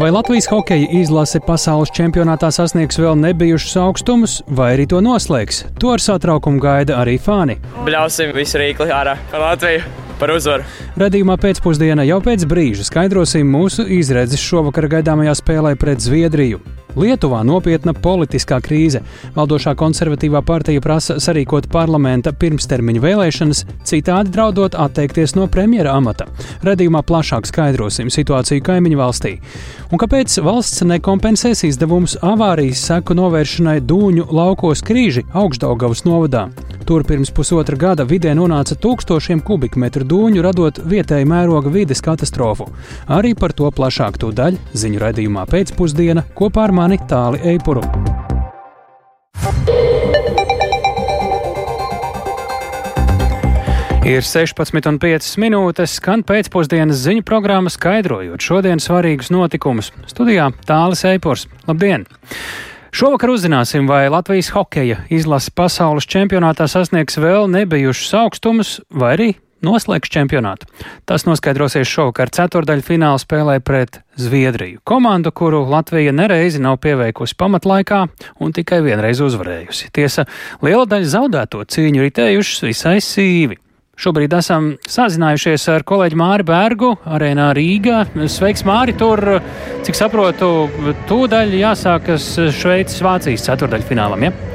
Vai Latvijas hokeja izlase pasaules čempionātā sasniegs vēl nebijušus augstumus, vai arī to noslēgs? To ar satraukumu gaida arī fani. Bļausim visu rīkli ārā par Latviju! Par uzvaru! Radījumā pēcpusdienā jau pēc brīža skaidrosim mūsu izredzes šovakar gaidāmajā spēlē pret Zviedriju. Lietuvā nopietna politiskā krīze. Valdošā konservatīvā partija prasa sarīkot parlamenta pirmstermiņa vēlēšanas, citādi draudot atteikties no premjera amata. Radījumā plašāk skaidrosim situāciju kaimiņu valstī. Un kāpēc valsts nekompensēs izdevumus avārijas seku novēršanai Dūņu laukos krīži augšdaugavas novadā? Tur pirms pusotra gada vidē nonāca tūkstošiem kubikmetru dūņu, radot vietēju mēroga vides katastrofu. Arī par to plašāk tūdaļ ziņu raidījumā pēcpusdiena kopā ar mani Tāli Eipuru. Ir 16,5 minūtes, skan pēcpusdienas ziņu programma, skaidrojot šodienas svarīgus notikumus. Studijā Tālis Eipors. Labdien! Šovakar uzzināsim, vai Latvijas hokeja izlase pasaules čempionātā sasniegs vēl nebijušus augstumus, vai arī noslēgs čempionātu. Tas noskaidrosies šovakar ceturdaļu fināla spēlē pret Zviedriju. Komandu, kuru Latvija nereizi nav pieveikusi pamatlaikā un tikai vienreiz uzvarējusi. Tiesa, liela daļa zaudēto cīņu ritējušas visai sīvi. Šobrīd esam sazinājušies ar kolēģi Māri Bērgu, arēnā Rīgā. Sveiks, Māri! Tur, cik saprotu, tūdaļ jāsākas Šveices-Vācijas ceturdaļfinālam. Ja?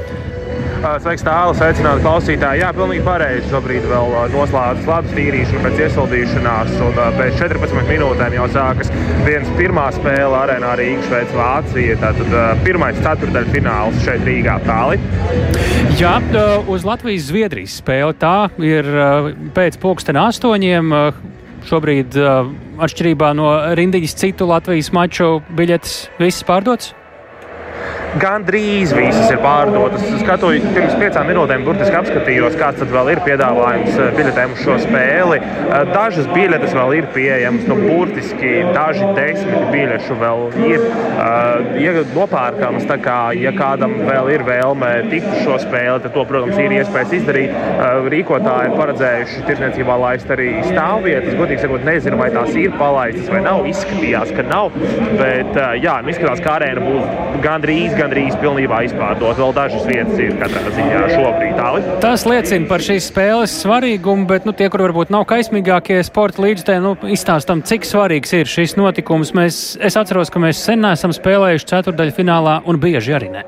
Sveiks, tālu, sveicināti klausītāji. Jā, pilnīgi pareizi. Šobrīd vēl noslēdzas ledus tīrīšana pēc iesildīšanās, un pēc 14 minūtēm jau sākas dienas pirmā spēle arēnā Rīgas, Šveice, Vācija. Tātad pirmais ceturdaļfināls šeit Rīgā tāli. Jā, uz Latvijas-Zviedrijas spēli tā ir pēc pulkstena astoņiem. Šobrīd, atšķirībā no rindiņas citu Latvijas maču, biļetes visas pārdotas? Gandrīz visas ir pārdotas. Es skatos, pirms piecām minūtēm burtiski apskatījos, kāds vēl ir piedāvājums biļetēm uz šo spēli. Dažas biļetes vēl ir pieejamas, nu, burtiski daži desmit biļešu vēl ir uh, nopērkamas. Tā kā, ja kādam vēl ir vēlme tikt uz šo spēli, tad to, protams, ir iespējas izdarīt. Uh, rīkotāji ir paredzējuši tirdzniecībā laist arī stāvvietas. Godīgi sakot, nezinu, vai tās ir palaistas vai nav. Izskatījās, ka nav. Bet, uh, jā, nu, izskatās, ka arēna būs gandrīz. Gandrīz gandrīz pilnībā izpārdot. Vēl dažas vietas ir katrā ziņā šobrīd. Tāli. Tas liecina par šīs spēles svarīgumu, bet nu, tie, kur varbūt nav kaismīgākie sporta līdzekļi, nu, izstāstam, cik svarīgs ir šis notikums. Mēs, es atceros, ka mēs sen neesam spēlējuši ceturdaļfinālā un bieži arī ne.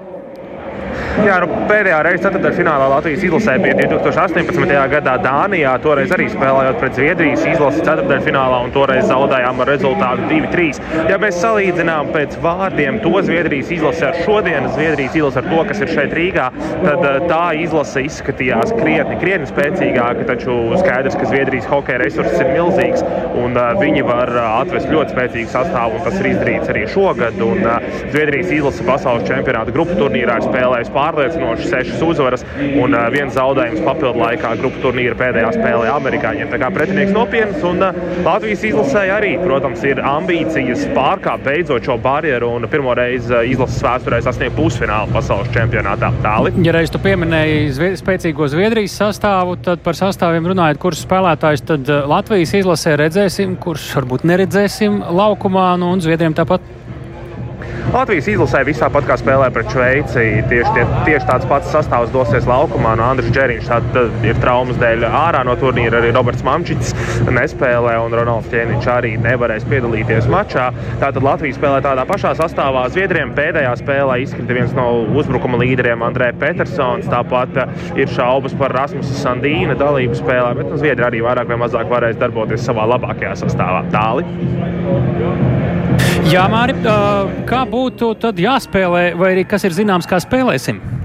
Jā, nu, pēdējā reize ceturtdaļfinālā Latvijas izlasē bija 2018. gadā Dānijā. Toreiz arī spēlējot pret Zviedrijas izlasi ceturtdaļfinālā un toreiz zaudējām ar rezultātu 2-3. Ja mēs salīdzinām pēc vārdiem to Zviedrijas izlasi ar šodienas Zviedrijas izlasi ar to, kas ir šeit Rīgā, tad eh, tā izlase izskatījās krietni, krietni spēcīgāka. Taču skaidrs, ka Zviedrijas hokeja resurss ir milzīgs un uh, viņi var uh, atvest ļoti spēcīgu sastāvu. Tas ir izdarīts arī šogad. Un, Zviedrijas izlase pasaules čempionāta grupu turnīrā ir spēlējusi pār pārliecinoši sešas uzvaras un viens zaudējums papildu laikā grupu turnīra pēdējā spēlē amerikāņiem. Tā kā pretinieks nopietns un Latvijas izlasē arī, protams, ir ambīcijas pārkāpt beidzot šo barjeru un pirmo reizi izlases vēsturē sasniegt pusfinālu pasaules čempionātā. Tāli. Ja reiz tu pieminēji zvied, spēcīgo Zviedrijas sastāvu, tad par sastāviem runājot, kurus spēlētājus tad Latvijas izlasē redzēsim, kurus varbūt neredzēsim laukumā, nu, un Zviedriem tāpat. Latvijas izlasē visā pat kā spēlē pret Šveici. Tieši, tie, tieši tāds pats sastāvs dosies laukumā. No Andris Čeriņš ir traumas dēļ ārā no turnīra. Arī Roberts Mamčits nespēlē, un Ronalds Čēniņš arī nevarēs piedalīties mačā. Tātad Latvija spēlē tādā pašā sastāvā. Zviedriem pēdējā spēlē izkrita viens no uzbrukuma līderiem, Andrē Petersons. Tāpat ir šaubas par Rasmusa Sandīna dalību spēlē, bet nu, Zviedri arī vairāk vai mazāk varēs darboties savā labākajā sastāvā. Tāli. Jā, Māri, kā būtu jāspēlē, vai arī kas ir zināms, kā spēlēsim?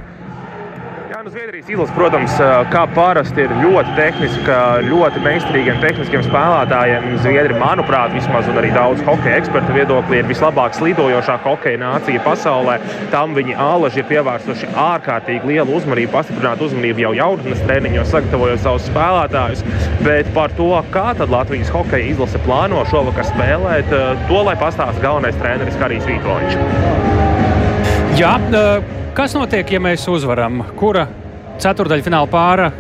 Zviedrijas izlase, protams, kā parasti ir ļoti tehniska, ļoti meistarīgiem tehniskiem spēlētājiem. Zviedri, manuprāt, vismaz arī daudz hokeja ekspertu viedoklī, ir vislabāk slidojošā hokeja nācija pasaulē. Tam viņi ālaži ir pievērsuši ārkārtīgi lielu uzmanību, pastiprinātu uzmanību jau jaunatnes treniņos, sagatavojot savus spēlētājus. Bet par to, kā Latvijas hokeja izlase plāno šovakar spēlēt, to lai pastāsta galvenais treneris Karijs Vītoliņš. Jā, Kas notiek, ja mēs uzvaram? Kura ceturdaļfināla pāra,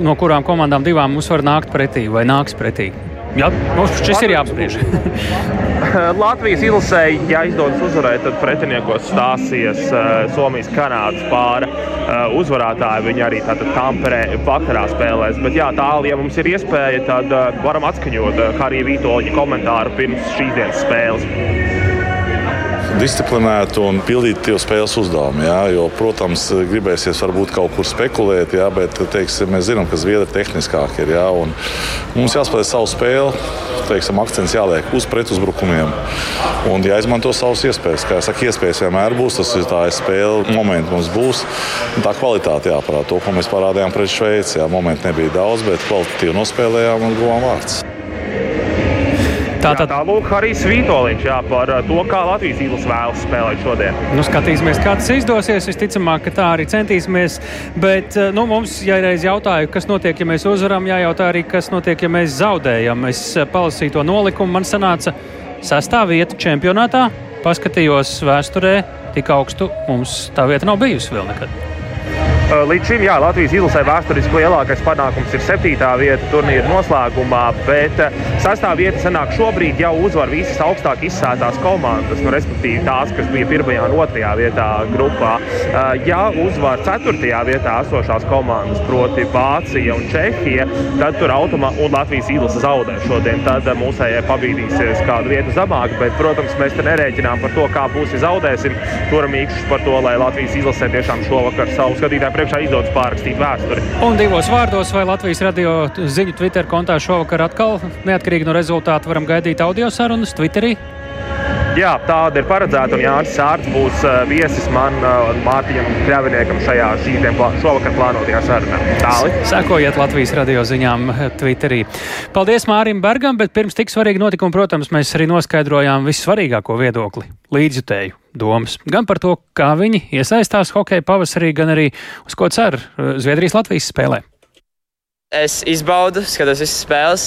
no kurām komandām divām mums var nākt pretī vai nāks pretī? Jā, mums šis ir jāapspriež. Latvijas izlasē, ja izdodas uzvarēt, tad pretiniekos stāsies uh, Somijas Kanādas pāra uh, uzvarētāji. Viņi arī tātad Tamperē vakarā spēlēs. Bet jā, tālāk, ja mums ir iespēja, tad uh, varam atskaņot uh, Harija Vītoļa komentāru pirms šīs dienas spēles disciplinētu un pildītu spēles uzdevumu. Jā, jo, protams, gribēsies varbūt kaut kur spekulēt, jā, bet teiksim, mēs zinām, ka zviedri tehniskāk ir. Jā, mums jāspēlē savu spēli, teiksim, akcents jāliek uz pretuzbrukumiem un jāizmanto savas iespējas. Kā jau saka, iespējas vienmēr būs, tas ir tā spēle, momenti mums būs. Tā kvalitāte jāparāda. To, ko mēs parādījām pret Šveici, jā, momenti nebija daudz, bet kvalitatīvi nospēlējām un guvām vārds. Tātad, jā, tā lūk, Harijs Vitoļņš par uh, to, kā Latvijas īlis vēlas spēlēt šodien. Nu, skatīsimies, kā tas izdosies. Visticamāk, ka tā arī centīsimies. Bet uh, nu, mums, ja reiz jautāju, kas notiek, ja mēs uzvaram, jājautā arī, kas notiek, ja mēs zaudējam. Es uh, palasīju to nolikumu, man sanāca sastā vieta čempionātā. Paskatījos vēsturē, tik augstu mums tā vieta nav bijusi vēl nekad. Uh, līdz šim jā, Latvijas izlasē vēsturiski lielākais panākums ir septītā vieta turnīra noslēgumā, bet uh, sastāvā vieta sanāk šobrīd jau uzvar visas augstāk izsētās komandas, nu, respektīvi tās, kas bija pirmajā un otrajā vietā grupā. Uh, ja uzvar ceturtajā vietā esošās komandas, proti Vācija un Čehija, tad tur automātiski un Latvijas izlase zaudē šodien. Tad mūsējai pabīdīsies kādu vietu zemāk, bet, protams, mēs te nerēķinām par to, kā būs, ja zaudēsim. Turam īkšķis par to, lai Latvijas izlasē tiešām šovakar savu skatītāju priekšā izdodas pārrakstīt vēsturi. Un divos vārdos, vai Latvijas radio ziņu Twitter kontā šovakar atkal neatkarīgi no rezultātu varam gaidīt audio sarunas Twitterī? Jā, tāda ir paredzēta. Un Jānis Sārts būs viesis man un Mārtiņam Kļaviniekam šajā plā, šovakar plānotajā sarunā. Tāli. Sekojiet Latvijas radio ziņām Twitterī. Paldies Mārim Bergam, bet pirms tik svarīga notikuma, protams, mēs arī noskaidrojām vissvarīgāko viedokli - līdzjutēju domas. Gan par to, kā viņi iesaistās hokeja pavasarī, gan arī uz ko cer Zviedrijas-Latvijas spēlē. Es izbaudu, skatos visas spēles.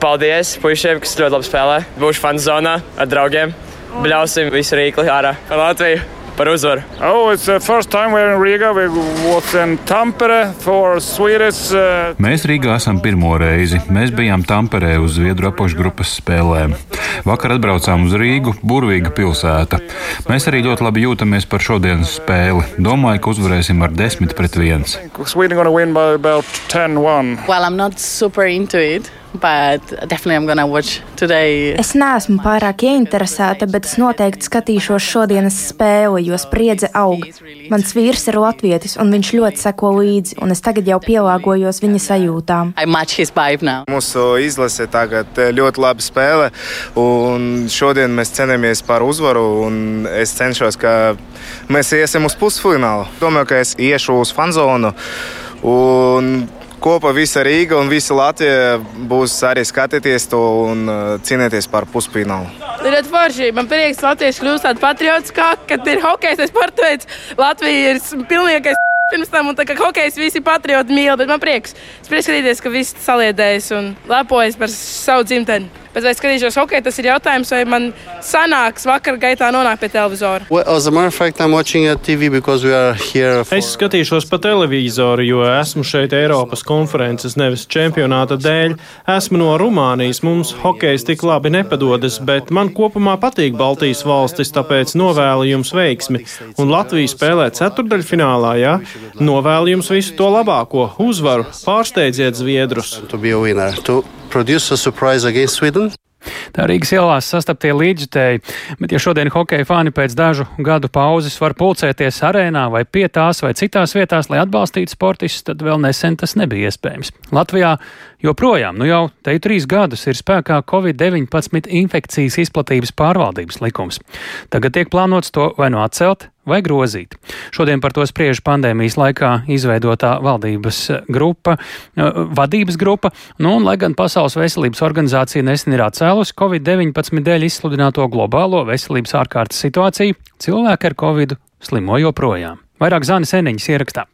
Paldies puišiem, kas ļoti labi spēlē. Būšu fanu zonā ar draugiem. Bļausim visu rīkli ārā par Latviju par uzvaru. Oh, Riga. Swedish, uh... Mēs Rīgā esam pirmo reizi. Mēs bijām Tamperē uz Zviedru apakšgrupas spēlēm. Vakar atbraucām uz Rīgu, burvīga pilsēta. Mēs arī ļoti labi jūtamies par šodienas spēli. Domāju, ka uzvarēsim ar 10 pret 1. Well, Es neesmu pārāk ieinteresēta, bet es noteikti skatīšos šodienas spēli, jo spriedze aug. Mans vīrs ir latvietis, un viņš ļoti seko līdzi, un es tagad jau pielāgojos viņa sajūtām. Mūsu izlase tagad eh, ļoti labi spēlē, un šodien mēs cenamies par uzvaru, un es cenšos, ka mēs iesim uz pusfinālu. Domāju, ka es iešu uz fanzonu. Un kopā visa Rīga un visa Latvija būs arī skatīties to un uh, cīnīties par pusfinālu. Ir forši. Man prieks, ka Latvijas kļūst tāds patriotiskāk, kad ir hokejs, sports veids. Latvija ir pilnīgais. Pirms tam, tā kā hokejs visi patrioti mīl, bet man prieks. Es skatīties, ka viss saliedējas un lepojas par savu dzimteni. Bet, vai skatīšos hokeju, tas ir jautājums, vai man sanāks vakar gaitā nonākt pie televizora. Well, fact, for... Es skatīšos pa televizoru, jo esmu šeit Eiropas konferences, nevis čempionāta dēļ. Esmu no Rumānijas, mums hokejs tik labi nepadodas, bet man kopumā patīk Baltijas valstis, tāpēc novēlu jums veiksmi. Un Latvija spēlē ceturdaļfinālā, jā? Ja? Novēlu jums visu to labāko, uzvaru, pārsteidziet Zviedrus produce a surprise against Sweden? Tā Rīgas ielās sastaptie līdzjutēji, bet ja šodien hokeja fani pēc dažu gadu pauzes var pulcēties arēnā vai pie tās vai citās vietās, lai atbalstītu sportistus, tad vēl nesen tas nebija iespējams. Latvijā joprojām, nu jau te trīs gadus, ir spēkā Covid-19 infekcijas izplatības pārvaldības likums. Tagad tiek plānots to vai nu atcelt, vai grozīt. Šodien par to spriež pandēmijas laikā izveidotā valdības grupa, eh, vadības grupa, nu un lai gan Pasaules veselības organizācija nesen ir atcēlusi Covid-19 dēļ izsludināto globālo veselības ārkārtas situāciju, cilvēki ar Covid slimo joprojām. Vairāk Zānes Eniņas ierakstā.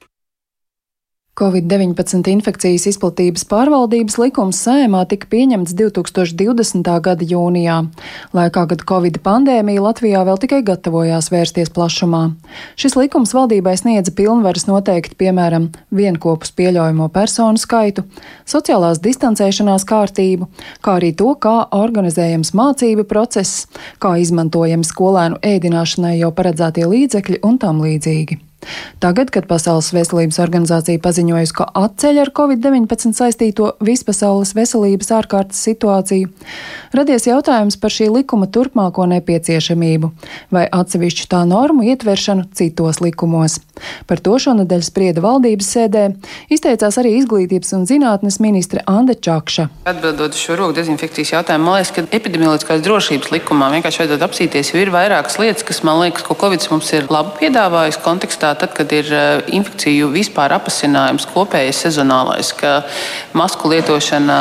Covid-19 infekcijas izplatības pārvaldības likums sējumā tika pieņemts 2020. gada jūnijā, laikā, kad Covid pandēmija Latvijā vēl tikai gatavojās vērsties plašumā. Šis likums valdībai sniedza pilnvaras noteikt, piemēram, vienkopus pieļaujamo personu skaitu, sociālās distancēšanās kārtību, kā arī to, kā organizējams mācību process, kā izmantojami skolēnu ēdināšanai jau paredzētie līdzekļi un tam līdzīgi. Tagad, kad Pasaules veselības organizācija paziņojusi, ka atceļ ar covid-19 saistīto vispasaules veselības ārkārtas situāciju, radies jautājums par šī likuma turpmāko nepieciešamību vai atsevišķu tā normu ietveršanu citos likumos. Par to šonadēļ sprieda valdības sēdē, izteicās arī izglītības un zinātnes ministre Anda Čakša. Atbildot uz šo roku dezinfekcijas jautājumu, man liekas, ka epidemioloģiskās drošības likumā vienkārši vajadzētu apsīties, jo ir vairākas lietas, kas man liekas, ko Covid mums ir labi piedāvājis kontekstā tad, kad ir eh, infekciju vispār apasinājums, kopējais sezonālais, ka masku lietošana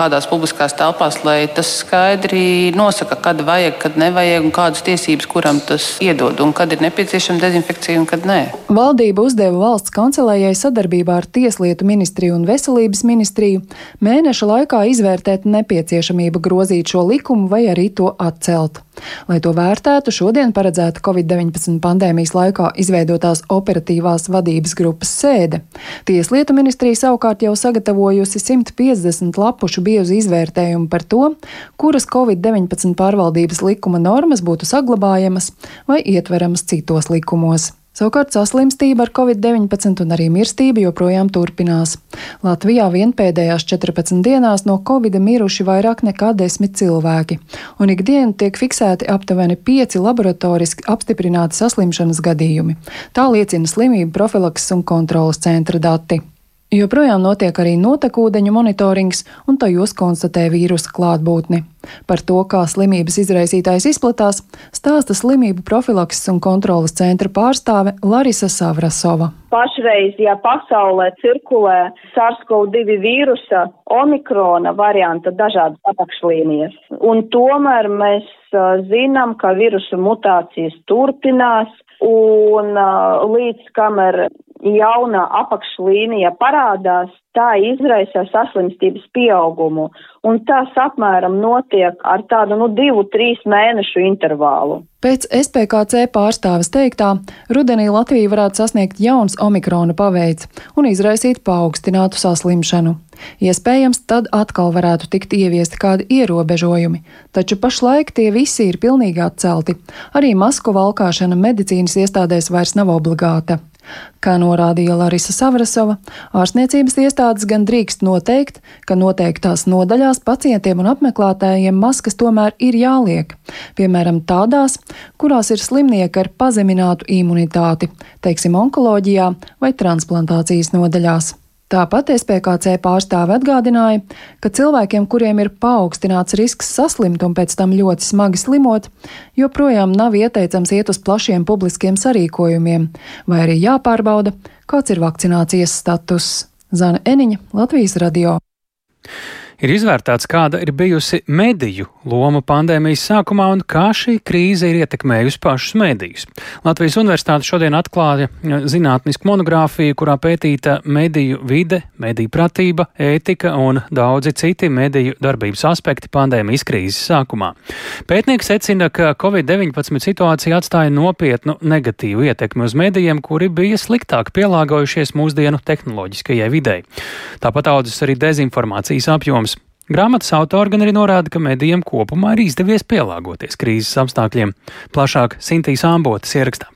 kādās publiskās telpās, lai tas skaidri nosaka, kad vajag, kad nevajag un kādas tiesības kuram tas iedod un kad ir nepieciešama dezinfekcija un kad nē. Valdība uzdeva valsts kancelējai sadarbībā ar Tieslietu ministriju un Veselības ministriju mēneša laikā izvērtēt nepieciešamību grozīt šo likumu vai arī to atcelt. Lai to vērtētu, šodien paredzēta Covid-19 pandēmijas laikā izveidotās operatīvās vadības grupas sēde. Tieslietu ministrija savukārt jau sagatavojusi 150 lapušu biezu izvērtējumu par to, kuras Covid-19 pārvaldības likuma normas būtu saglabājamas vai ietveramas citos likumos. Savukārt saslimstība ar covid-19 un arī mirstība joprojām turpinās. Latvijā vien pēdējās 14 dienās no covid miruši vairāk nekā 10 cilvēki, un ikdienu tiek fiksēti aptuveni 5 laboratoriski apstiprināti saslimšanas gadījumi. Tā liecina slimību profilakses un kontrolas centra dati. Joprojām notiek arī notekūdeņu monitorings, un tajos konstatē vīrusa klātbūtni. Par to, kā slimības izraisītājs izplatās, stāsta slimību profilakses un kontrolas centra pārstāve Larisa Savrasova. Pašreiz, ja pasaulē cirkulē SARS-CoV-2 vīrusa omikrona varianta dažādas apakšlīnijas, un tomēr mēs zinām, ka vīrusu mutācijas turpinās, un līdz kamēr jauna apakšlīnija parādās, tā izraisa saslimstības pieaugumu, un tas apmēram notiek ar tādu, nu, divu, trīs mēnešu intervālu. Pēc SPKC pārstāves teiktā, rudenī Latvija varētu sasniegt jauns omikrona paveids un izraisīt paaugstinātu saslimšanu. Iespējams, tad atkal varētu tikt ieviesti kādi ierobežojumi, taču pašlaik tie visi ir pilnīgi atcelti. Arī masku valkāšana medicīnas iestādēs vairs nav obligāta. Kā norādīja Larisa Savrasova, ārstniecības iestādes gan drīkst noteikt, ka noteiktās nodaļās pacientiem un apmeklētājiem maskas tomēr ir jāliek, piemēram, tādās, kurās ir slimnieki ar pazeminātu imunitāti, teiksim, onkoloģijā vai transplantācijas nodaļās. Tāpat SPKC pārstāve atgādināja, ka cilvēkiem, kuriem ir paaugstināts risks saslimt un pēc tam ļoti smagi slimot, joprojām nav ieteicams iet uz plašiem publiskiem sarīkojumiem, vai arī jāpārbauda, kāds ir vakcinācijas status. Zana Eniņa, Latvijas radio ir izvērtēts, kāda ir bijusi mediju loma pandēmijas sākumā un kā šī krīze ir ietekmējusi pašus medijus. Latvijas Universitāte šodien atklāja zinātnisku monogrāfiju, kurā pētīta mediju vide, mediju pratība, ētika un daudzi citi mediju darbības aspekti pandēmijas krīzes sākumā. Pētnieks secina, ka Covid-19 situācija atstāja nopietnu negatīvu ietekmi uz medijiem, kuri bija sliktāk pielāgojušies mūsdienu tehnoloģiskajai videi. Tāpat audzis arī dezinformācijas apjoms. Grāmatas autori gan arī norāda, ka medijiem kopumā ir izdevies pielāgoties krīzes apstākļiem. Plašāk Sintīs Ambotas ierakstā.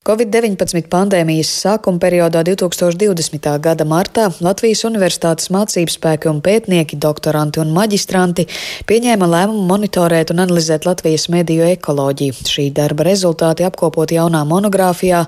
Covid-19 pandēmijas sākuma periodā 2020. gada martā Latvijas Universitātes mācību spēki un pētnieki, doktoranti un maģistranti pieņēma lēmumu monitorēt un analizēt Latvijas mediju ekoloģiju. Šī darba rezultāti apkopot jaunā monogrāfijā,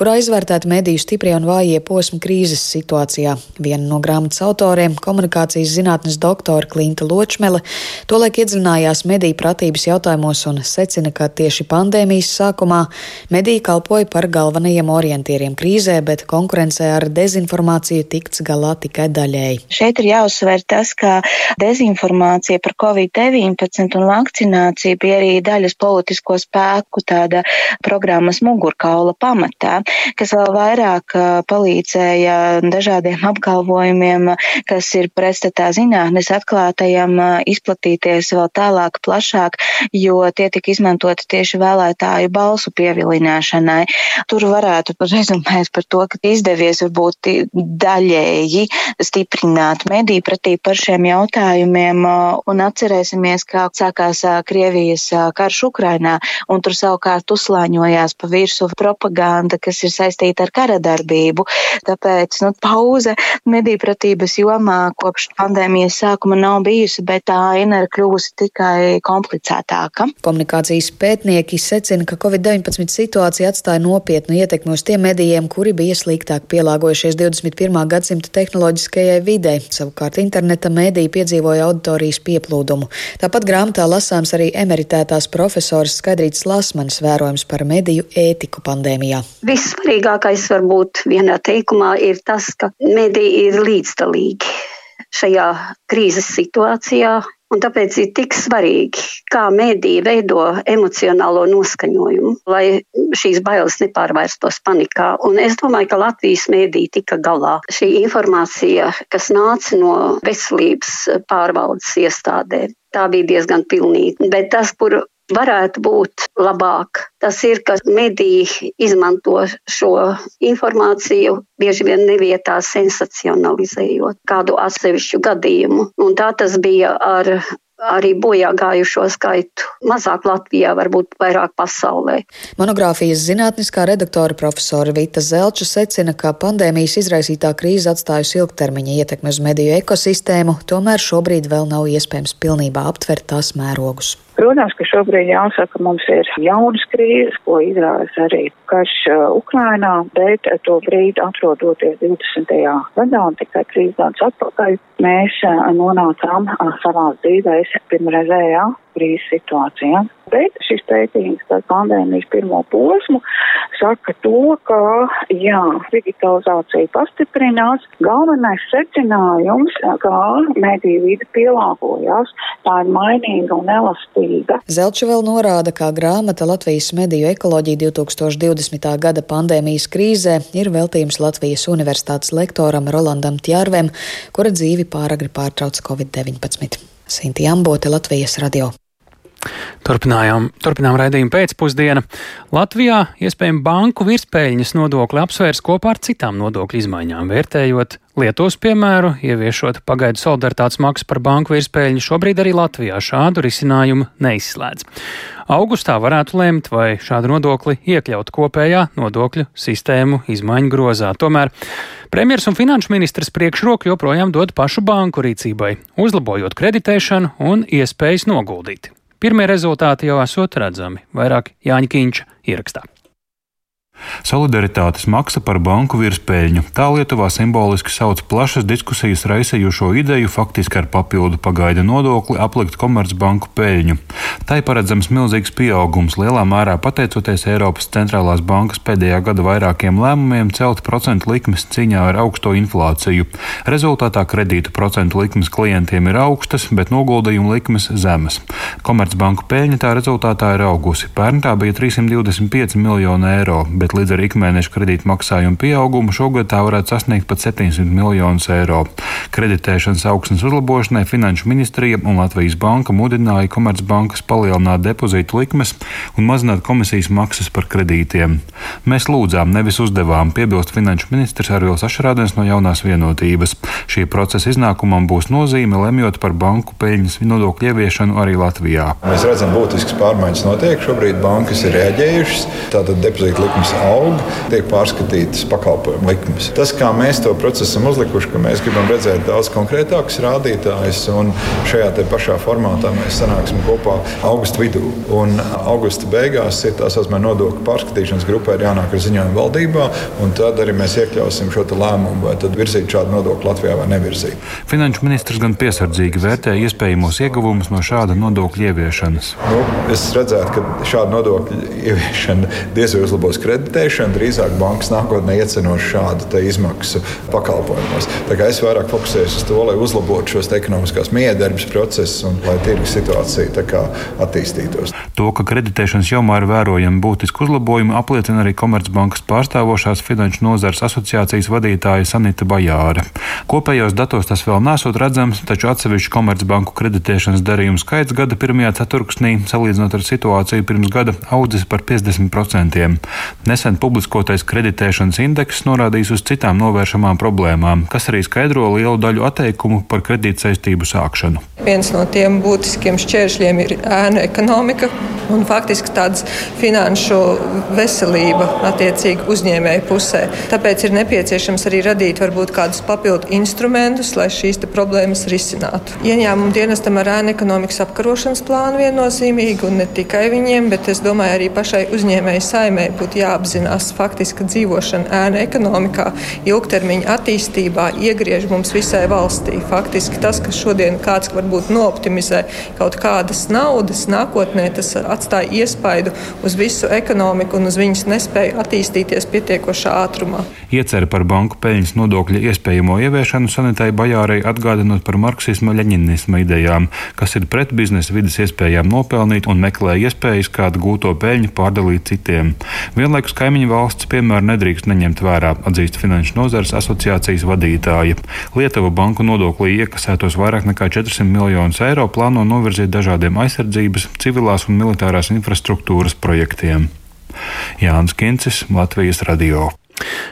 kurā izvērtēti mediju stiprie un vājie posmi krīzes situācijā. Viena no grāmatas autoriem, komunikācijas zinātnes doktora Klinta Ločmele, tolaik iedziļinājās mediju pratības jautājumos un secina, ka tieši pandēmijas sākumā mediji kalpoja par galvenajiem orientieriem krīzē, bet konkurencē ar dezinformāciju tikts galā tikai daļēji. Šeit ir jāuzsver tas, ka dezinformācija par Covid-19 un vakcināciju bija arī daļas politisko spēku tāda programmas mugurkaula pamatā, kas vēl vairāk palīdzēja dažādiem apgalvojumiem, kas ir pretstatā zinātnes atklātajam, izplatīties vēl tālāk, plašāk, jo tie tika izmantoti tieši vēlētāju balsu pievilināšanai. Tur varētu rezumēt par to, ka izdevies varbūt daļēji stiprināt mediju pretī par šiem jautājumiem, un atcerēsimies, kā sākās Krievijas karš Ukrainā, un tur savukārt uzslāņojās pa virsu propaganda, kas ir saistīta ar kara darbību. Tāpēc, nu, pauze medīpratības jomā kopš pandēmijas sākuma nav bijusi, bet tā aina ir kļuvusi tikai komplicētāka. Komunikācijas pētnieki secina, ka Covid-19 situācija atstāja nopietnu ietekmi uz tiem medijiem, kuri bija sliktāk pielāgojušies 21. gadsimta tehnoloģiskajai videi. Savukārt interneta mēdī piedzīvoja auditorijas pieplūdumu. Tāpat grāmatā lasāms arī emeritētās profesors Skaidrīts Lasmanis vērojums par mediju ētiku pandēmijā. Vissvarīgākais varbūt vienā teikumā ir tas, ka mediji ir līdzdalīgi šajā krīzes situācijā. Un tāpēc ir tik svarīgi, kā mēdīja veido emocionālo noskaņojumu, lai šīs bailes nepārvērstos panikā. Un es domāju, ka Latvijas mēdīja tika galā. Šī informācija, kas nāca no veselības pārvaldes iestādēm, tā bija diezgan pilnīga. Bet tas, kur varētu būt labāk. Tas ir, ka mediji izmanto šo informāciju bieži vien nevietā sensacionalizējot kādu atsevišķu gadījumu. Un tā tas bija ar arī bojā gājušo skaitu. Mazāk Latvijā, varbūt vairāk pasaulē. Monogrāfijas zinātniskā redaktora profesora Vita Zelča secina, ka pandēmijas izraisītā krīze atstājusi ilgtermiņa ietekmi uz mediju ekosistēmu, tomēr šobrīd vēl nav iespējams pilnībā aptvert tās mērogus. Protams, ka šobrīd jāsaka, mums ir jaunas krīzes, ko izraisa arī karš uh, Ukrainā, bet to brīdi atrodoties 20. gadā un tikai trīs gadus atpakaļ, mēs uh, nonācām uh, savās dzīvēs pirmreizējā krīzes situācijā. Bet šis pētījums par pandēmijas pirmo posmu saka to, ka jā, digitalizācija pastiprinās. Galvenais secinājums, ka mediju vide pielāgojās, tā ir mainīga un elastīga. Zelča vēl norāda, ka grāmata Latvijas mediju ekoloģija 2020. gada pandēmijas krīzē ir veltījums Latvijas universitātes lektoram Rolandam Tjārvem, kura dzīvi pāragri pārtrauca Covid-19. Sinti Ambote, Latvijas radio. Turpinājām, turpinām raidījumu pēcpusdienu. Latvijā iespējami banku virspēļņas nodokli apsvērs kopā ar citām nodokļu izmaiņām, vērtējot Lietuvas piemēru, ieviešot pagaidu solidaritātes maksu par banku virspēļņu. Šobrīd arī Latvijā šādu risinājumu neizslēdz. Augustā varētu lemt, vai šādu nodokli iekļaut kopējā nodokļu sistēmu izmaiņu grozā. Tomēr premjers un finanšu ministrs priekšroku joprojām dod pašu banku rīcībai, uzlabojot kreditēšanu un iespējas noguldīt. Pirmie rezultāti jau esot redzami, vairāk Jāņa Kīņša ierakstā. Solidaritātes maksa par banku virspēļņu. Tā Lietuvā simboliski sauc plašas diskusijas raisījušo ideju faktiski ar papildu pagaida nodokli aplikt komercbanku peļņu. Tai paredzams milzīgs pieaugums, lielā mērā pateicoties Eiropas centrālās bankas pēdējā gada vairākiem lēmumiem celt procentu likmes cīņā ar augsto inflāciju. Rezultātā kredītu procentu likmes klientiem ir augstas, bet noguldījumu likmes zemes. Komercbanku peļņa tā rezultātā ir augusi. Pērn tā bija 325 miljoni eiro bet līdz ar ikmēneša kredīta maksājumu pieaugumu šogad tā varētu sasniegt pat 700 miljonus eiro. Kreditēšanas augsnes uzlabošanai Finanšu ministrija un Latvijas banka mudināja Komercbankas palielināt depozītu likmes un mazināt komisijas maksas par kredītiem. Mēs lūdzām, nevis uzdevām, piebilst Finanšu ministrs Arvils Ašrādens no jaunās vienotības. Šī procesa iznākumam būs nozīme lemjot par banku peļņas nodokļu ieviešanu arī Latvijā. Mēs redzam, būtiskas pārmaiņas notiek. Šobrīd bankas ir reaģējušas. Tātad depozīta likmes aug, tiek pārskatītas pakalpojumu likmes. Tas, kā mēs to procesu esam uzlikuši, ka mēs gribam redzēt daudz konkrētākus rādītājus, un šajā pašā formātā mēs sanāksim kopā augusta vidū. Un augusta beigās ir tā saucamā nodokļu pārskatīšanas grupai jānāk ar ziņojumu valdībā, un tad arī mēs iekļausim šo lēmumu, vai virzīt šādu nodokli Latvijā vai nevirzīt. Finanšu ministrs gan piesardzīgi vērtē iespējamos ieguvumus no šāda nodokļa ieviešanas. Nu, es redzētu, ka šāda nodokļa ieviešana diez vai uzlabos kredītu kreditēšanu, drīzāk bankas nākotnē iecenos šādu izmaksu pakalpojumos. Es vairāk fokusējos uz to, lai uzlabotu šos ekonomiskās miedarbības procesus un lai tirgus situācija attīstītos. To, ka kreditēšanas jomā ir vērojami būtiski uzlabojumi, apliecina arī Komercbankas pārstāvošās finanšu nozares asociācijas vadītāja Sanita Bajāra. Kopējos datos tas vēl nesot redzams, taču atsevišķu Komercbanku kreditēšanas darījumu skaits gada pirmajā ceturksnī, salīdzinot ar situāciju pirms gada, audzis par 50%. Nesen publiskotais kreditēšanas indeks norādījis uz citām novēršamām problēmām, kas arī skaidro lielu daļu atteikumu par kredītsaistību sākšanu. Viens no tiem būtiskiem šķēršļiem ir ēnu ekonomika un faktiski tādas finanšu veselība attiecīgi uzņēmēju pusē. Tāpēc ir nepieciešams arī radīt varbūt kādus papildu instrumentus, lai šīs problēmas risinātu. Ieņēmumu dienestam ar ēnu ekonomikas apkarošanas plānu viennozīmīgi un ne tikai viņiem, bet es domāju arī pašai uzņēmēju saimē būtu jāapzinās faktiski dzīvošana ēnu ekonomikā, ilgtermiņa attīstībā iegriež mums visai valstī. Faktiski tas, kas šodien kāds varbūt nooptimizē kaut kādas naudas, nākotnē tas atstāja iespaidu uz visu ekonomiku un uz viņas nespēju attīstīties pietiekošā ātrumā. Iecer par banku peļņas nodokļa iespējamo ieviešanu sanitai Bajārai atgādinot par marksisma leņinisma idejām, kas ir pret biznesa vidas iespējām nopelnīt un meklē iespējas kādu gūto peļņu pārdalīt citiem. Vienlaikus kaimiņu valsts piemēru nedrīkst neņemt vērā, atzīst Finanšu nozares asociācijas vadītāja. Lietuva banku nodoklī iekasētos vairāk nekā 400 miljonus eiro plāno novirzīt dažādiem aizsardzības, civilās un militārās infrastruktūras projektiem. Jānis Kincis, Latvijas Radio.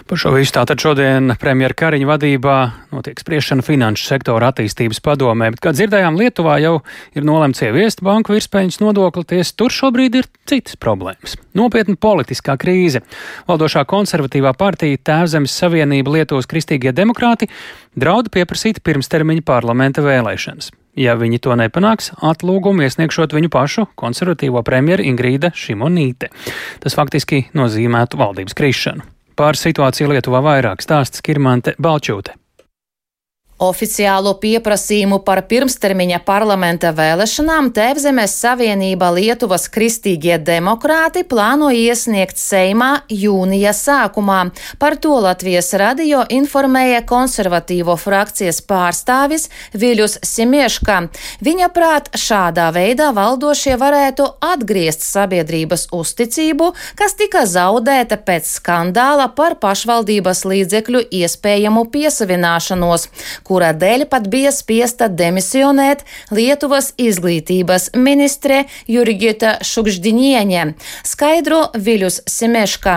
Par šo visu tātad šodien premjera Kariņa vadībā notiek spriešana finanšu sektora attīstības padomē, bet, kā dzirdējām, Lietuvā jau ir nolemts ieviest banku virspēļņas nodokli, ties tur šobrīd ir citas problēmas. Nopietna politiskā krīze. Valdošā konservatīvā partija Tēvzemes Savienība Lietuvas kristīgie demokrāti draud pieprasīt pirmstermiņa parlamenta vēlēšanas. Ja viņi to nepanāks, atlūgumu iesniegšot viņu pašu konservatīvo premjeru Ingrīda Šimonīte. Tas faktiski nozīmētu valdības krišanu. Pār situāciju Lietuvā vairāk stāsts Kirmante Balčūte. Oficiālo pieprasījumu par pirmstermiņa parlamenta vēlēšanām Tēvzemes Savienība Lietuvas kristīgie demokrāti plāno iesniegt Seimā jūnija sākumā. Par to Latvijas radio informēja konservatīvo frakcijas pārstāvis Viļus Simieška. Viņa prāt šādā veidā valdošie varētu atgriezt sabiedrības uzticību, kas tika zaudēta pēc skandāla par pašvaldības līdzekļu iespējamu piesavināšanos kura dēļ pat bija spiesta demisionēt Lietuvas izglītības ministre Jurgita Šukždinieņe, skaidro Viļus Simeška.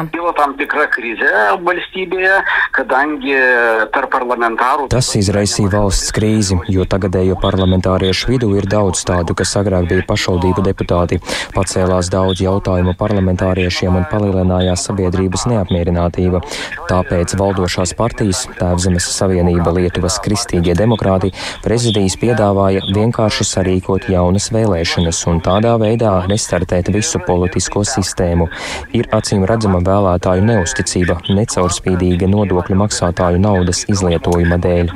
Tas izraisīja valsts krīzi, jo tagadējo parlamentāriešu vidū ir daudz tādu, kas agrāk bija pašvaldību deputāti. Pacēlās daudz jautājumu parlamentāriešiem un palielinājās sabiedrības neapmierinātība. Tāpēc valdošās partijas Tēvzemes Savienība Lietuvas Kristīgā kristīgie demokrāti, prezidijs piedāvāja vienkārši sarīkot jaunas vēlēšanas un tādā veidā restartēt visu politisko sistēmu. Ir acīm redzama vēlētāju neusticība necaurspīdīga nodokļu maksātāju naudas izlietojuma dēļ.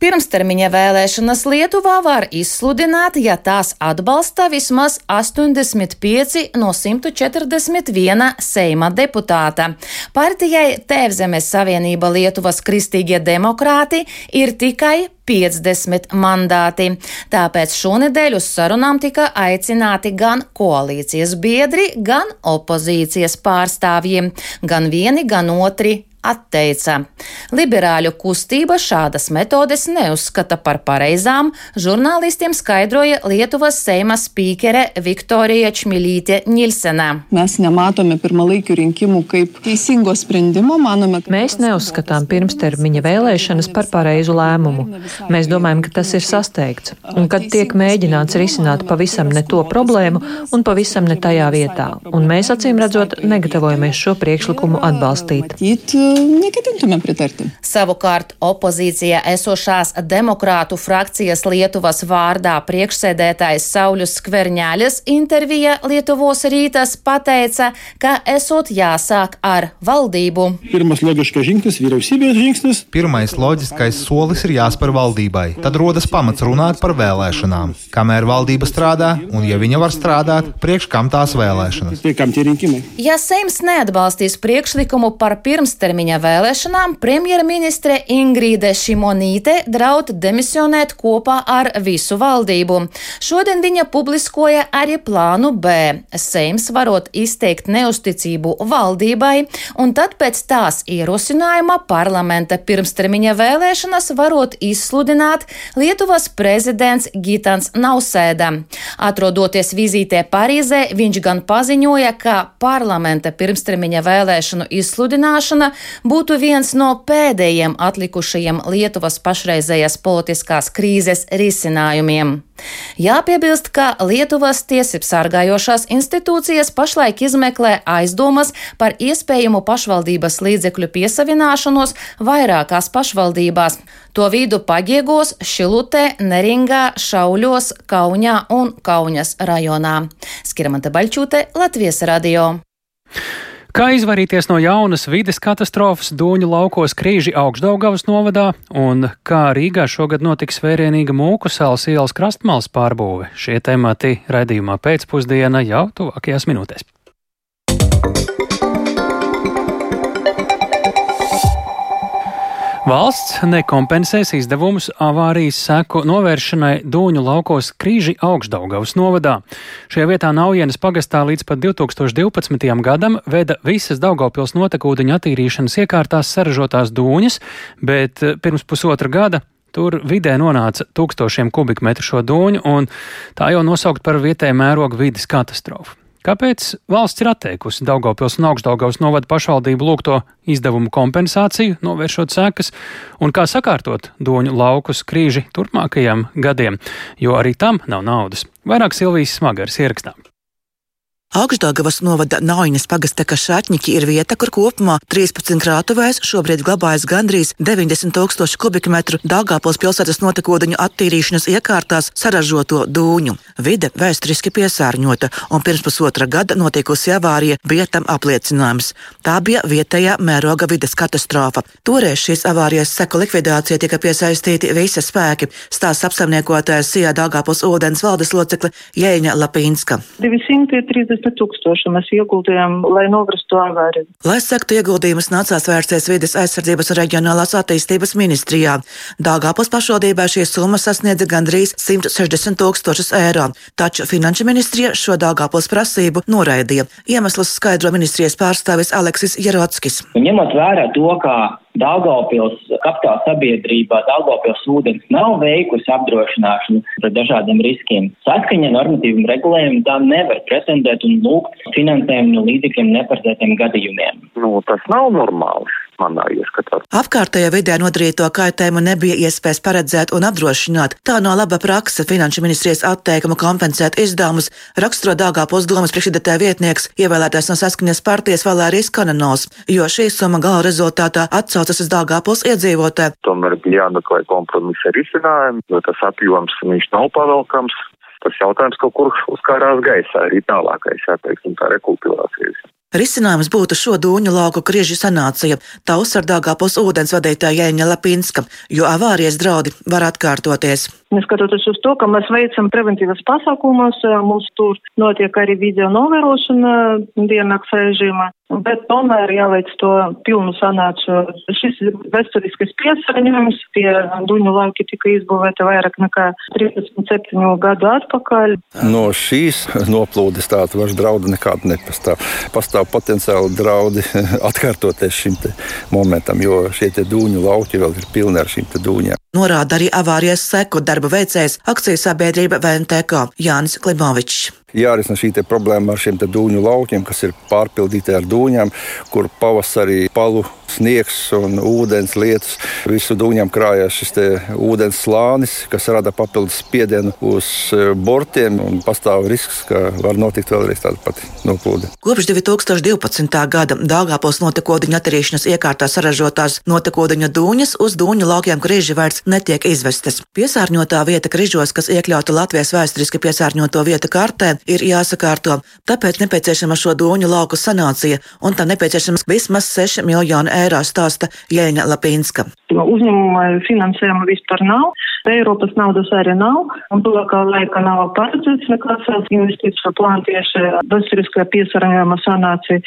Pirmstermiņa vēlēšanas Lietuvā var izsludināt, ja tās atbalsta vismaz 85 no 141 Seima deputāta. Partijai Tēvzemes Savienība Lietuvas kristīgie demokrāti ir tikai 50 mandāti. Tāpēc šonedēļ uz sarunām tika aicināti gan koalīcijas biedri, gan opozīcijas pārstāvji, gan vieni, gan otri atteica. Liberāļu kustība šādas metodes neuzskata par pareizām, žurnālistiem skaidroja Lietuvas Seima spīkere Viktorija Čmilīte Nilsena. Mēs nematome pirmalaikių rinkimų kaip teisingo sprendimo, manome, ka mēs neuzskatām pirmstermiņa vēlēšanas par pareizu lēmumu. Mēs domājam, ka tas ir sasteigts un kad tiek mēģināts risināt pavisam ne to problēmu un pavisam ne tajā vietā. Un mēs acīm redzot negatavojamies šo priekšlikumu atbalstīt. Neketintume pritarti. Savukārt opozīcijā esošās demokrātu frakcijas Lietuvas vārdā priekšsēdētājs Saulis Skverņāļas intervija Lietuvos rītas pateica, ka esot jāsāk ar valdību. Pirmas loģiskais žingsnis - vyriausybės žingsnis. Pirmais loģiskais solis ir jāspēr valdībai. Tad rodas pamats runāt par vēlēšanām. Kamēr valdība strādā, un ja viņa var strādāt, priekš kam tās vēlēšanas? Ja Seims neatbalstīs priekšlikumu par pirmstermiņa vēlēšanām, premjerministre Ingrīde Šimonīte draud demisionēt kopā ar visu valdību. Šodien viņa publiskoja arī plānu B. Seims varot izteikt neusticību valdībai, un tad pēc tās ierosinājuma parlamenta pirmstermiņa vēlēšanas varot izsludināt Lietuvas prezidents Gitans Nausēda. Atrodoties vizītē Parīzē, viņš gan paziņoja, ka parlamenta pirmstermiņa vēlēšanu izsludināšana būtu viens no pēdējiem atlikušajiem Lietuvas pašreizējās politiskās krīzes risinājumiem. Jāpiebilst, ka Lietuvas tiesību sargājošās institūcijas pašlaik izmeklē aizdomas par iespējamu pašvaldības līdzekļu piesavināšanos vairākās pašvaldībās. To vidu Pagiegos, Šilutē, Neringā, Šauļos, Kaunijā un Kaunas rajonā. Skirmanta Baļķūte, Latvijas radio. Kā izvairīties no jaunas vides katastrofas Dūņu laukos Krīži augšdaugavas novadā un kā Rīgā šogad notiks vērienīga mūku salas ielas krastmals pārbūve? Šie temati raidījumā pēcpusdiena jau tuvākajās minūtēs. Valsts nekompensēs izdevumus avārijas seku novēršanai Dūņu laukos Krīži augšdaugavas novadā. Šajā vietā Naujienas pagastā līdz pat 2012. gadam veda visas Daugavpils notekūdeņa attīrīšanas iekārtās saražotās dūņas, bet pirms pusotra gada Tur vidē nonāca tūkstošiem kubikmetru šo dūņu, un tā jau nosaukt par vietēju mērogu vidas katastrofu. Kāpēc valsts ir atteikusi Daugopils un Augstdaugavas novada pašvaldību lūgto izdevumu kompensāciju, novēršot sekas, un kā sakārtot doņu laukus krīži turpmākajiem gadiem, jo arī tam nav naudas? Vairāk Silvijas smagars ierakstām. Augstdagavas novada Naujinas pagasta Kašāķņiki ir vieta, kur kopumā 13 krātuvēs šobrīd glabājas gandrīz 90 tūkstoši kubikmetru Dāngāpils pilsētas notekūdeņu attīrīšanas iekārtās saražoto dūņu. Vide vēsturiski piesārņota, un pirms pusotra gada notikusi avārija bija tam apliecinājums. Tā bija vietējā mēroga vides katastrofa. Toreiz šīs avārijas seku likvidācija tika piesaistīti visi spēki, stāsta apsaimniekotājs Sijā Dāngāpils ūdens valdes locekle Jēņa Lapīnska. 230 tūkstoši mēs ieguldījām, lai novērstu avāriju. Lai sektu ieguldījumus, nācās vērsties vides aizsardzības un reģionālās attīstības ministrijā. Dāngāpils pašvaldībā šī summa sasniedza gandrīz 160 tūkstošus eiro, taču finanšu ministrija šo Dāngāpils prasību noraidīja. Iemeslus skaidro ministrijas pārstāvis Aleksis Jerotskis. Ņemot vērā to, ka Daugavpils kapitāla sabiedrība, Daugavpils ūdens nav veikusi apdrošināšanu pret dažādiem riskiem. Saskaņa normatīviem regulējumiem tā nevar pretendēt un lūgt finansējumu no līdzekļiem neparedzētiem gadījumiem. Nu, tas nav normāli manā ieskatā. Apkārtējā vidē nodarīto kaitējumu nebija iespējas paredzēt un apdrošināt. Tā no laba praksa finanšu ministrijas atteikuma kompensēt izdevumus raksturo Dāngāpils domas priekšsēdētāja vietnieks, ievēlētais no saskaņas partijas Valērijas Kananovs, jo šī summa gala rezultātā atsaucas uz Dāngāpils iedzīvotāju. Tomēr bija jāmeklē kompromisa risinājumi, jo tas apjoms viņš nav pavelkams. Tas jautājums kaut kur uzkārās gaisā arī tālākais, jā, teiksim, tā rekultivācijas. Risinājums būtu šo dūņu lauku kriežu sanācija, tā uzsver Dāngāpils ūdens vadītāja Jēņa Lapinska, jo avārijas draudi var atkārtoties. Neskatoties uz to, ka mēs veicam preventīvas pasākumus, mums tur notiek arī video novērošana diennakts režīmā, bet tomēr jāveic to pilnu sanācu. Šis vēsturiskais piesārņojums, tie duņu lauki tika izbūvēti vairāk nekā 37 gadu atpakaļ. No šīs noplūdes tāda vairs draudu nekāda nepastāv. Pastāv potenciāli draudi atkārtoties šim momentam, jo šie dūņu lauki vēl ir pilni ar šīm dūņām. Norāda arī avārijas seku darba veicējs akciju sabiedrība VNTK Jānis Klimovičs. Jārisina šī problēma ar šiem dūņu laukiem, kas ir pārpildīti ar dūņām, kur pavasarī palu sniegs un ūdens lietus. Visu dūņām krājās šis ūdens slānis, kas rada papildus spiedienu uz e, bortiem. Pastāv risks, ka var notikt vēlreiz tāda pati noplūde. Kopš 2012. gada Dāngāpils notekūdeņu attīrīšanas iekārtā saražotās notekūdeņu dūņas uz dūņu laukiem krīži vairs netiek izvestas. Piesārņotā vieta križos, kas iekļauta Latvijas vēsturiski piesārņoto vietu kartē, ir jāsakārto. Tāpēc nepieciešama šo dūņu lauku sanācija, un tā nepieciešams vismaz 6 miljoni eiro, stāsta Jēņa Lapīnska. Uzņēmuma finansējuma vispār nav, Eiropas naudas arī nav, un tuvākā laika nav paredzēts nekāds investīciju plāns tieši vēsturiskajā piesārņojuma sanācija.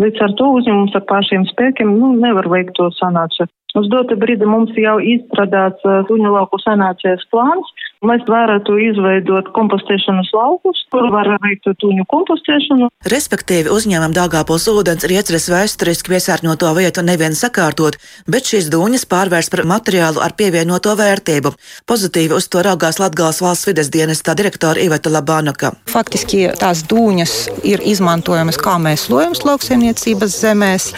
Līdz ar to uzņēmums ar pašiem spēkiem nu, nevar veikt to sanāciju. Uz dotu brīdi mums jau izstrādāts suņu lauku sanācijas plāns. Mēs varētu izveidot kompostēšanas laukus, kur var veikt tuņu kompostēšanu. Respektīvi, uzņēmumam Dāngāpils ūdens ir iecerēts vēsturiski piesārņoto vietu nevien sakārtot, bet šīs dūņas pārvērst par materiālu ar pievienoto vērtību. Pozitīvi uz to raugās Latgales valsts vides dienestā direktora Iveta Labānaka. Faktiski tās dūņas ir izmantojamas kā mēslojums lauksaimniecības zemēs,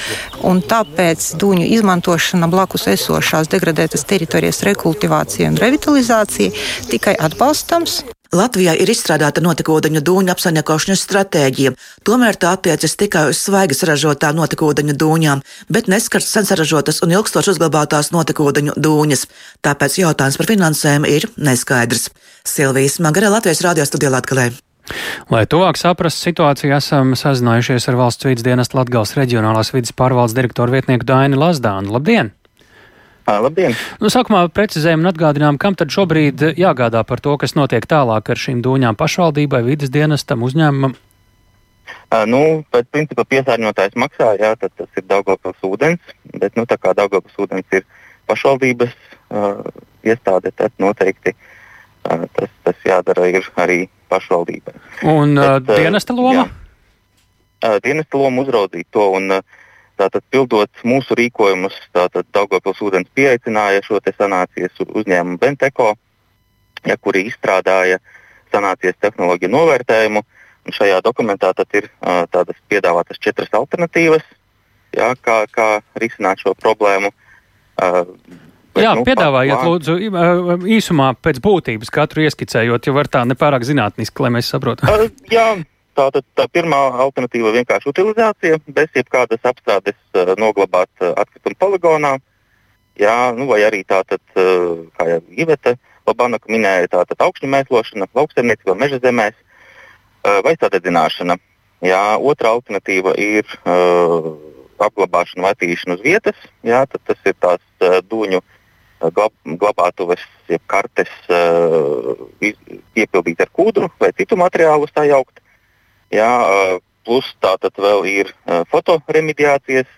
un tāpēc dūņu izmantošana blakus esošās degradētas teritorijas rekultivācija un revitalizācija tikai atbalstams. Latvijā ir izstrādāta notekūdeņu dūņu apsaimniekošanas stratēģija, tomēr tā attiecas tikai uz svaigi saražotā notekūdeņu dūņām, bet neskars sen saražotas un ilgstoši uzglabātās notekūdeņu dūņas. Tāpēc jautājums par finansējumu ir neskaidrs. Silvijas Magara Latvijas radio studijā Latgalē. Lai tuvāk saprastu situāciju, esam sazinājušies ar valsts vidas dienestu Latgales reģionālās vidas pārvaldes direktoru vietnieku Daini Lazdānu. Labdien! Labdien! Nu, sākumā precizējam un atgādinām, kam tad šobrīd jāgādā par to, kas notiek tālāk ar šīm dūņām pašvaldībai, vidas dienestam, uzņēmumam. Nu, pēc principa piesārņotājs maksā, jā, tad tas ir Daugavpils ūdens, bet, nu, tā kā Daugavpils ūdens ir pašvaldības uh, iestāde, tad noteikti uh, tas, tas jādara ir arī pašvaldībai. Un bet, uh, dienesta loma? Jā, dienesta loma uzraudzīt to un Tātad, pildot mūsu rīkojumus, tātad Daugopils ūdens pieaicināja šo sanācijas uzņēmumu Benteko, ja, kuri izstrādāja sanācijas tehnoloģiju novērtējumu. Un šajā dokumentā ir tādas piedāvātas četras alternatīvas, jā, kā, kā risināt šo problēmu. Uh, Bet, Jā, nu, piedāvājiet, pār... lūdzu, īsumā pēc būtības katru ieskicējot, jo var tā nepārāk zinātniski, lai mēs saprotam. Uh, jā, Tātad tā pirmā alternatīva ir vienkārši utilizācija, bez jebkādas apstrādes uh, noglabāt uh, atkritumu poligonā. Jā, nu, vai arī tātad, uh, kā jau Iveta Labanaka minēja, tātad augšņu mēslošana, lauksaimniecība, meža zemēs uh, vai sadedzināšana. Jā, otra alternatīva ir uh, apglabāšana vai attīrīšana uz vietas. Jā, tas ir tās uh, dūņu glab, glabātuves, jeb kartes uh, piepildīt ar kūdru vai citu materiālu sajaukt. Jā, plus tātad vēl ir fotoremediācijas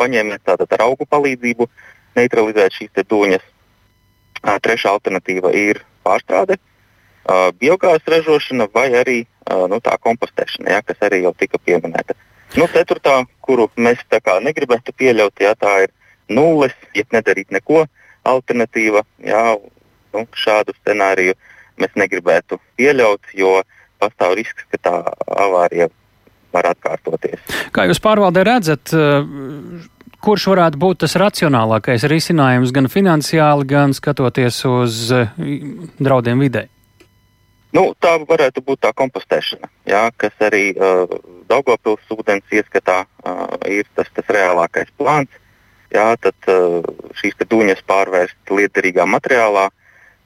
paņēmiens, tātad ar augu palīdzību neutralizēt šīs dūņas. Trešā alternatīva ir pārstrāde, biogāzes ražošana vai arī nu, tā kompostēšana, jā, kas arī jau tika pieminēta. Nu, ceturtā, kuru mēs negribētu pieļaut, jā, tā ir nulles, ja nedarīt neko, alternatīva. Jā, nu, šādu scenāriju mēs negribētu pieļaut, jo uh, pastāv risks, ka tā avārija var atkārtoties. Kā jūs pārvaldē redzat, eh, kurš varētu būt tas racionālākais risinājums gan finansiāli, gan skatoties uz eh, draudiem videi? Nu, tā varētu būt tā kompostēšana, jā, kas arī uh, Daugopils ūdens ieskatā uh, ir tas, tas reālākais plāns. Jā, tad uh, šīs dūņas pārvērst liederīgā materiālā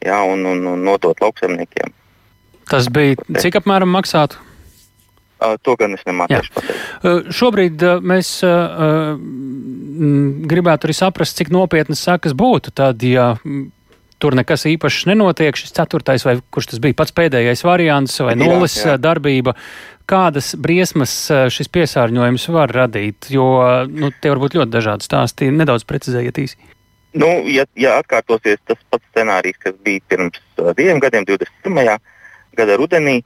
jā, un, un, un nodot lauksaimniekiem. Tas bija cik apmēram maksātu? To gan es nemācīšu pateikt. Uh, šobrīd uh, mēs gribētu arī saprast, cik nopietnas sakas būtu tad, ja tur nekas īpašs nenotiek. Šis ceturtais, vai kurš tas bija pats pēdējais variants, vai nulles darbība. Kādas briesmas šis piesārņojums var radīt? Jo nu, tie var būt ļoti dažādi stāsti. Nedaudz precizējiet īsi. Nu, ja, ja atkārtosies tas pats scenārijs, kas bija pirms diviem gadiem, 21 gada rudenī,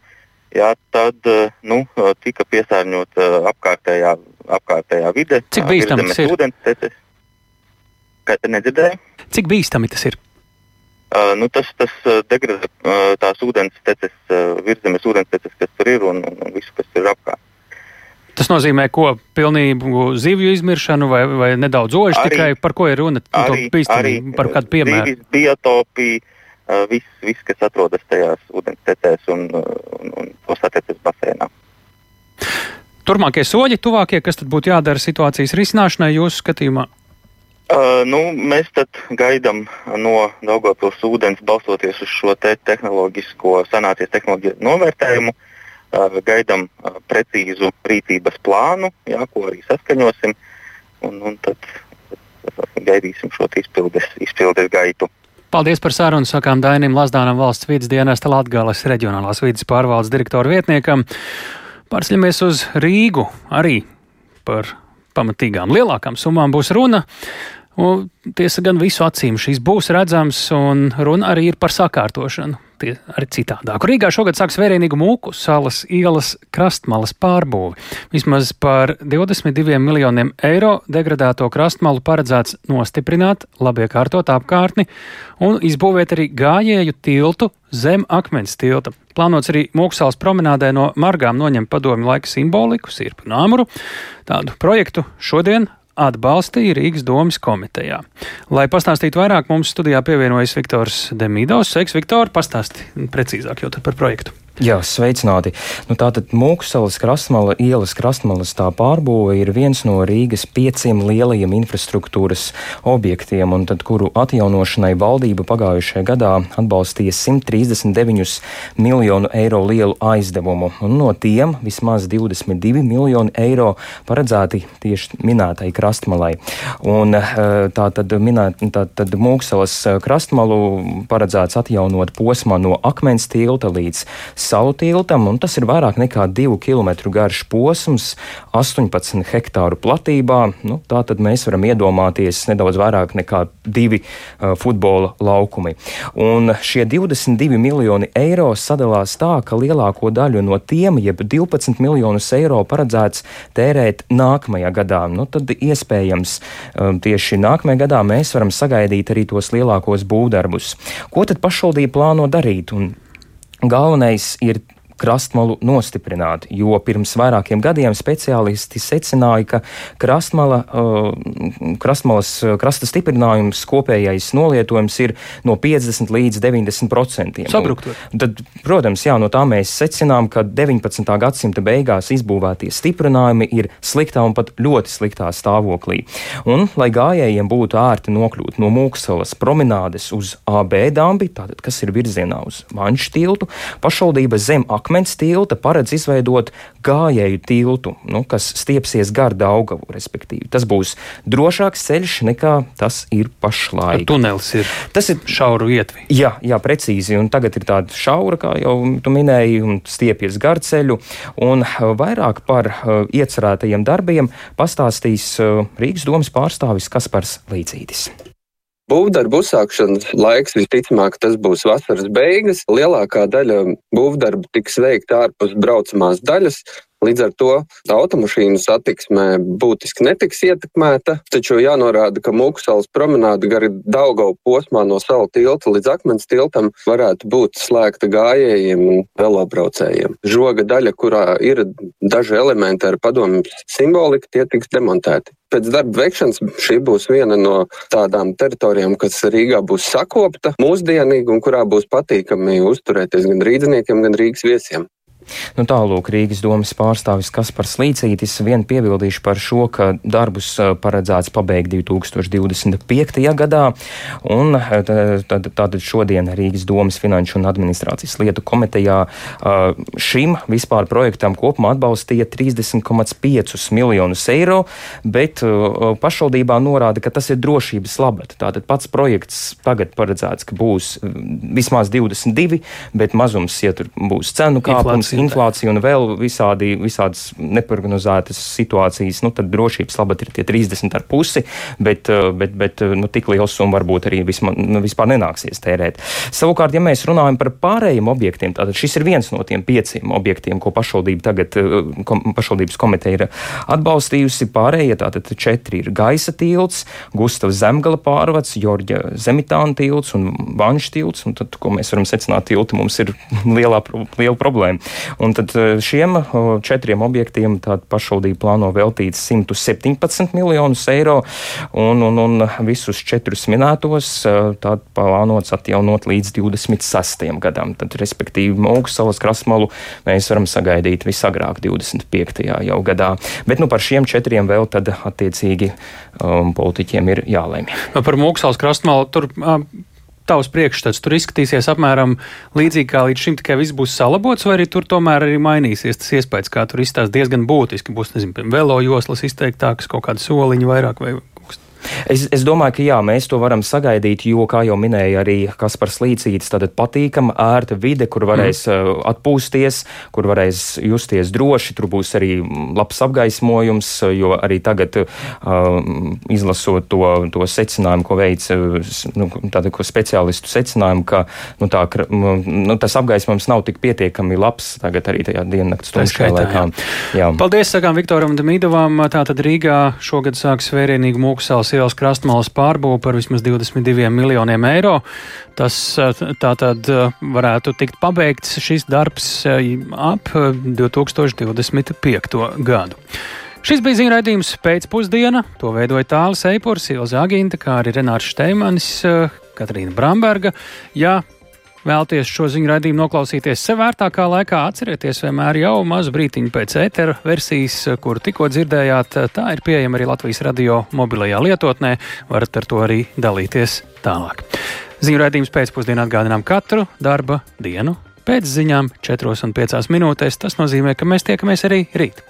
jā, tad nu, tika piesārņota apkārtējā, apkārtējā vide. Cik bīstami tas ir? Ūdens. Kā te nedzirdēju? Cik bīstami tas ir? Uh, nu, tas tas degradē uh, tās ūdens teces, uh, virszemes ūdens teces, kas tur ir un, un, visu, kas ir apkārt. Tas nozīmē, ko pilnību zivju izmiršanu vai, vai nedaudz oļu tikai par ko ir runa? Arī, arī par kādu piemēru. Zīvis, biotopija, uh, viss, vis, kas atrodas tajās ūdens tecēs un, un, un tos attiecas basēnā. Turmākie soļi, tuvākie, kas tad būtu jādara situācijas risināšanai jūsu skatījumā? Uh, nu, mēs gaidām no Daugopils ūdens, balstoties uz šo te tehnoloģisko sanācijas tehnoloģiju novērtējumu, uh, gaidām uh, precīzu rīcības plānu, jā, ko arī saskaņosim, un, un tad, gaidīsim šo izpildes, izpildes gaitu. Paldies par sarunu, sakām Dainim Lazdānam valsts vidas dienesta Latgales reģionālās vidas pārvaldes direktoru vietniekam. Pārceļamies uz Rīgu. Arī par pamatīgām lielākām summām būs runa. Un, tiesa gan visu acīm šīs būs redzams, un runa arī ir par sakārtošanu. Tie arī citādāk. Rīgā šogad sāks vērienīgu mūku salas ielas krastmalas pārbūvi. Vismaz par 22 miljoniem eiro degradēto krastmalu paredzēts nostiprināt, labi iekārtot apkārtni un izbūvēt arī gājēju tiltu zem akmens tilta. Plānots arī Mūksāles promenādē no margām noņemt padomju laika simboliku, sirpu un āmuru. Tādu projektu šodien atbalstīja Rīgas domas komitejā. Lai pastāstītu vairāk, mums studijā pievienojas Viktors Demidovs. Sveiks, Viktor, pastāsti precīzāk jau par projektu. Jā, sveicināti. Nu, tātad Mūksalas krastmala ielas krastmalas tā pārbūve ir viens no Rīgas pieciem lielajiem infrastruktūras objektiem, un tad, kuru atjaunošanai valdība pagājušajā gadā atbalstīja 139 miljonu eiro lielu aizdevumu, un no tiem vismaz 22 miljoni eiro paredzēti tieši minētai krastmalai. Un eh, tā tad, minēt, tā tad Mūksalas krastmalu paredzēts atjaunot posmā no akmens tilta līdz salu tiltam, un tas ir vairāk nekā 2 km garš posms, 18 hektāru platībā. Nu, tā tad mēs varam iedomāties nedaudz vairāk nekā divi uh, futbola laukumi. Un šie 22 miljoni eiro sadalās tā, ka lielāko daļu no tiem, jeb 12 miljonus eiro, paredzēts tērēt nākamajā gadā. Nu, tad iespējams um, tieši nākamajā gadā mēs varam sagaidīt arī tos lielākos būvdarbus. Ko tad pašvaldība plāno darīt? Un Galvenais ir krastmalu nostiprināt, jo pirms vairākiem gadiem speciālisti secināja, ka krastmala, uh, krastmalas uh, krasta stiprinājums kopējais nolietojums ir no 50 līdz 90 procentiem. Tad, protams, jā, no tā mēs secinām, ka 19. gadsimta beigās izbūvētie stiprinājumi ir sliktā un pat ļoti sliktā stāvoklī. Un, lai gājējiem būtu ērti nokļūt no Mūksalas promenādes uz AB dambi, tātad, kas ir virzienā uz Manšu tiltu, pašvaldība zem akmeņa akmens tilta paredz izveidot gājēju tiltu, nu, kas stiepsies gar Daugavu, respektīvi. Tas būs drošāks ceļš nekā tas ir pašlaik. Tunelis ir. Tas ir šauru ietvi. Jā, jā, precīzi. Un tagad ir tāda šaura, kā jau tu minēji, un stiepjas gar ceļu. Un uh, vairāk par uh, iecerētajiem darbiem pastāstīs uh, Rīgas domas pārstāvis Kaspars Līdzītis. Būvdarbu uzsākšanas laiks visticamāk tas būs vasaras beigas. Lielākā daļa būvdarbu tiks veikta ārpus braucamās daļas. Līdz ar to automašīnu satiksme būtiski netiks ietekmēta, taču jānorāda, ka Mūksāles promenāde gari Daugau posmā no salu tilta līdz akmens tiltam varētu būt slēgta gājējiem un velobraucējiem. Žoga daļa, kurā ir daži elementi ar padomu simboliku, tie tiks demontēti. Pēc darba veikšanas šī būs viena no tādām teritorijām, kas Rīgā būs sakopta, mūsdienīga un kurā būs patīkami uzturēties gan rīzniekiem, gan Rīgas viesiem. Nu, Tālūk, Rīgas domas pārstāvis Kaspars Līcītis vien piebildīšu par šo, ka darbus paredzēts pabeigt 2025. gadā, un tad, tad šodien Rīgas domas finanšu un administrācijas lietu komitejā šim vispār projektam kopumā atbalstīja 30,5 miljonus eiro, bet pašvaldībā norāda, ka tas ir drošības labad. Tātad pats projekts tagad paredzēts, ka būs vismaz 22, bet mazums, ja tur būs cenu kāpums, inflācija un vēl visādi, visādas neprognozētas situācijas, nu, tad drošības labad ir tie 30 ar pusi, bet, eh, bet, bet nu, tik liels summa varbūt arī visma, nu, vispār nenāksies tērēt. Savukārt, ja mēs runājam par pārējiem objektiem, tad šis ir viens no tiem pieciem objektiem, ko pašvaldība tagad, kom, pašvaldības komiteja ir atbalstījusi. Pārējie tātad četri ir gaisa tilts, Gustavs Zemgala pārvads, Jorģa Zemitāna tilts un Vanš tilts. Un tad, ko mēs varam secināt, tilti mums ir lielā, liela problēma. Un tad eh, šiem četriem objektiem pašvaldība plāno veltīt 117 miljonus eiro, un, un, un visus četrus minētos eh, plānots atjaunot līdz 26. gadam. Tad, respektīvi, Mūksalas krasmalu mēs varam sagaidīt visagrāk 25. jau gadā. Bet nu, par šiem četriem vēl tad attiecīgi um, politiķiem ir jālemj. Par Mūksalas krasmalu tur. Um tavs priekšstats tur izskatīsies apmēram līdzīgi kā līdz šim, tikai viss būs salabots, vai arī tur tomēr arī mainīsies tas iespējas, kā tur izstāsta diezgan būtiski. Būs, nezinu, velo joslas izteiktākas, kaut kāda soliņa vairāk vai Es, es domāju, ka jā, mēs to varam sagaidīt, jo, kā jau minēja arī Kaspars Līcītis, tad patīkama, ērta vide, kur varēs mm. atpūsties, kur varēs justies droši. Tur būs arī labs apgaismojums, jo arī tagad, uh, izlasot to, to secinājumu, ko veica nu, tāda, ko speciālistu secinājumu, ka nu, tā, nu, tas apgaismojums nav tik pietiekami labs tagad arī tajā diennakts tumšajā laikā. Jā. Jā. Paldies, sakām Viktoram Demidovam. Tātad Rīgā šogad sāks vērienīgu mūku salas ielas krastmalas pārbūve par vismaz 22 miljoniem eiro. Tas tātad varētu tikt pabeigts šis darbs ap 2025. gadu. Šis bija ziņu raidījums pēcpusdiena. To veidoja Tāls Eipors, Ilza Aginta, kā arī Renārs Šteimanis, Katrīna Bramberga. Ja vēlties šo ziņu raidījumu noklausīties sev vērtākā laikā, atcerieties vienmēr jau mazu brītiņu pēc ētera versijas, kuru tikko dzirdējāt. Tā ir pieejama arī Latvijas radio mobilajā lietotnē. Varat ar to arī dalīties tālāk. Ziņu raidījums pēcpusdienā atgādinām katru darba dienu. Pēc ziņām 4,5 minūtēs tas nozīmē, ka mēs tiekamies arī rīt.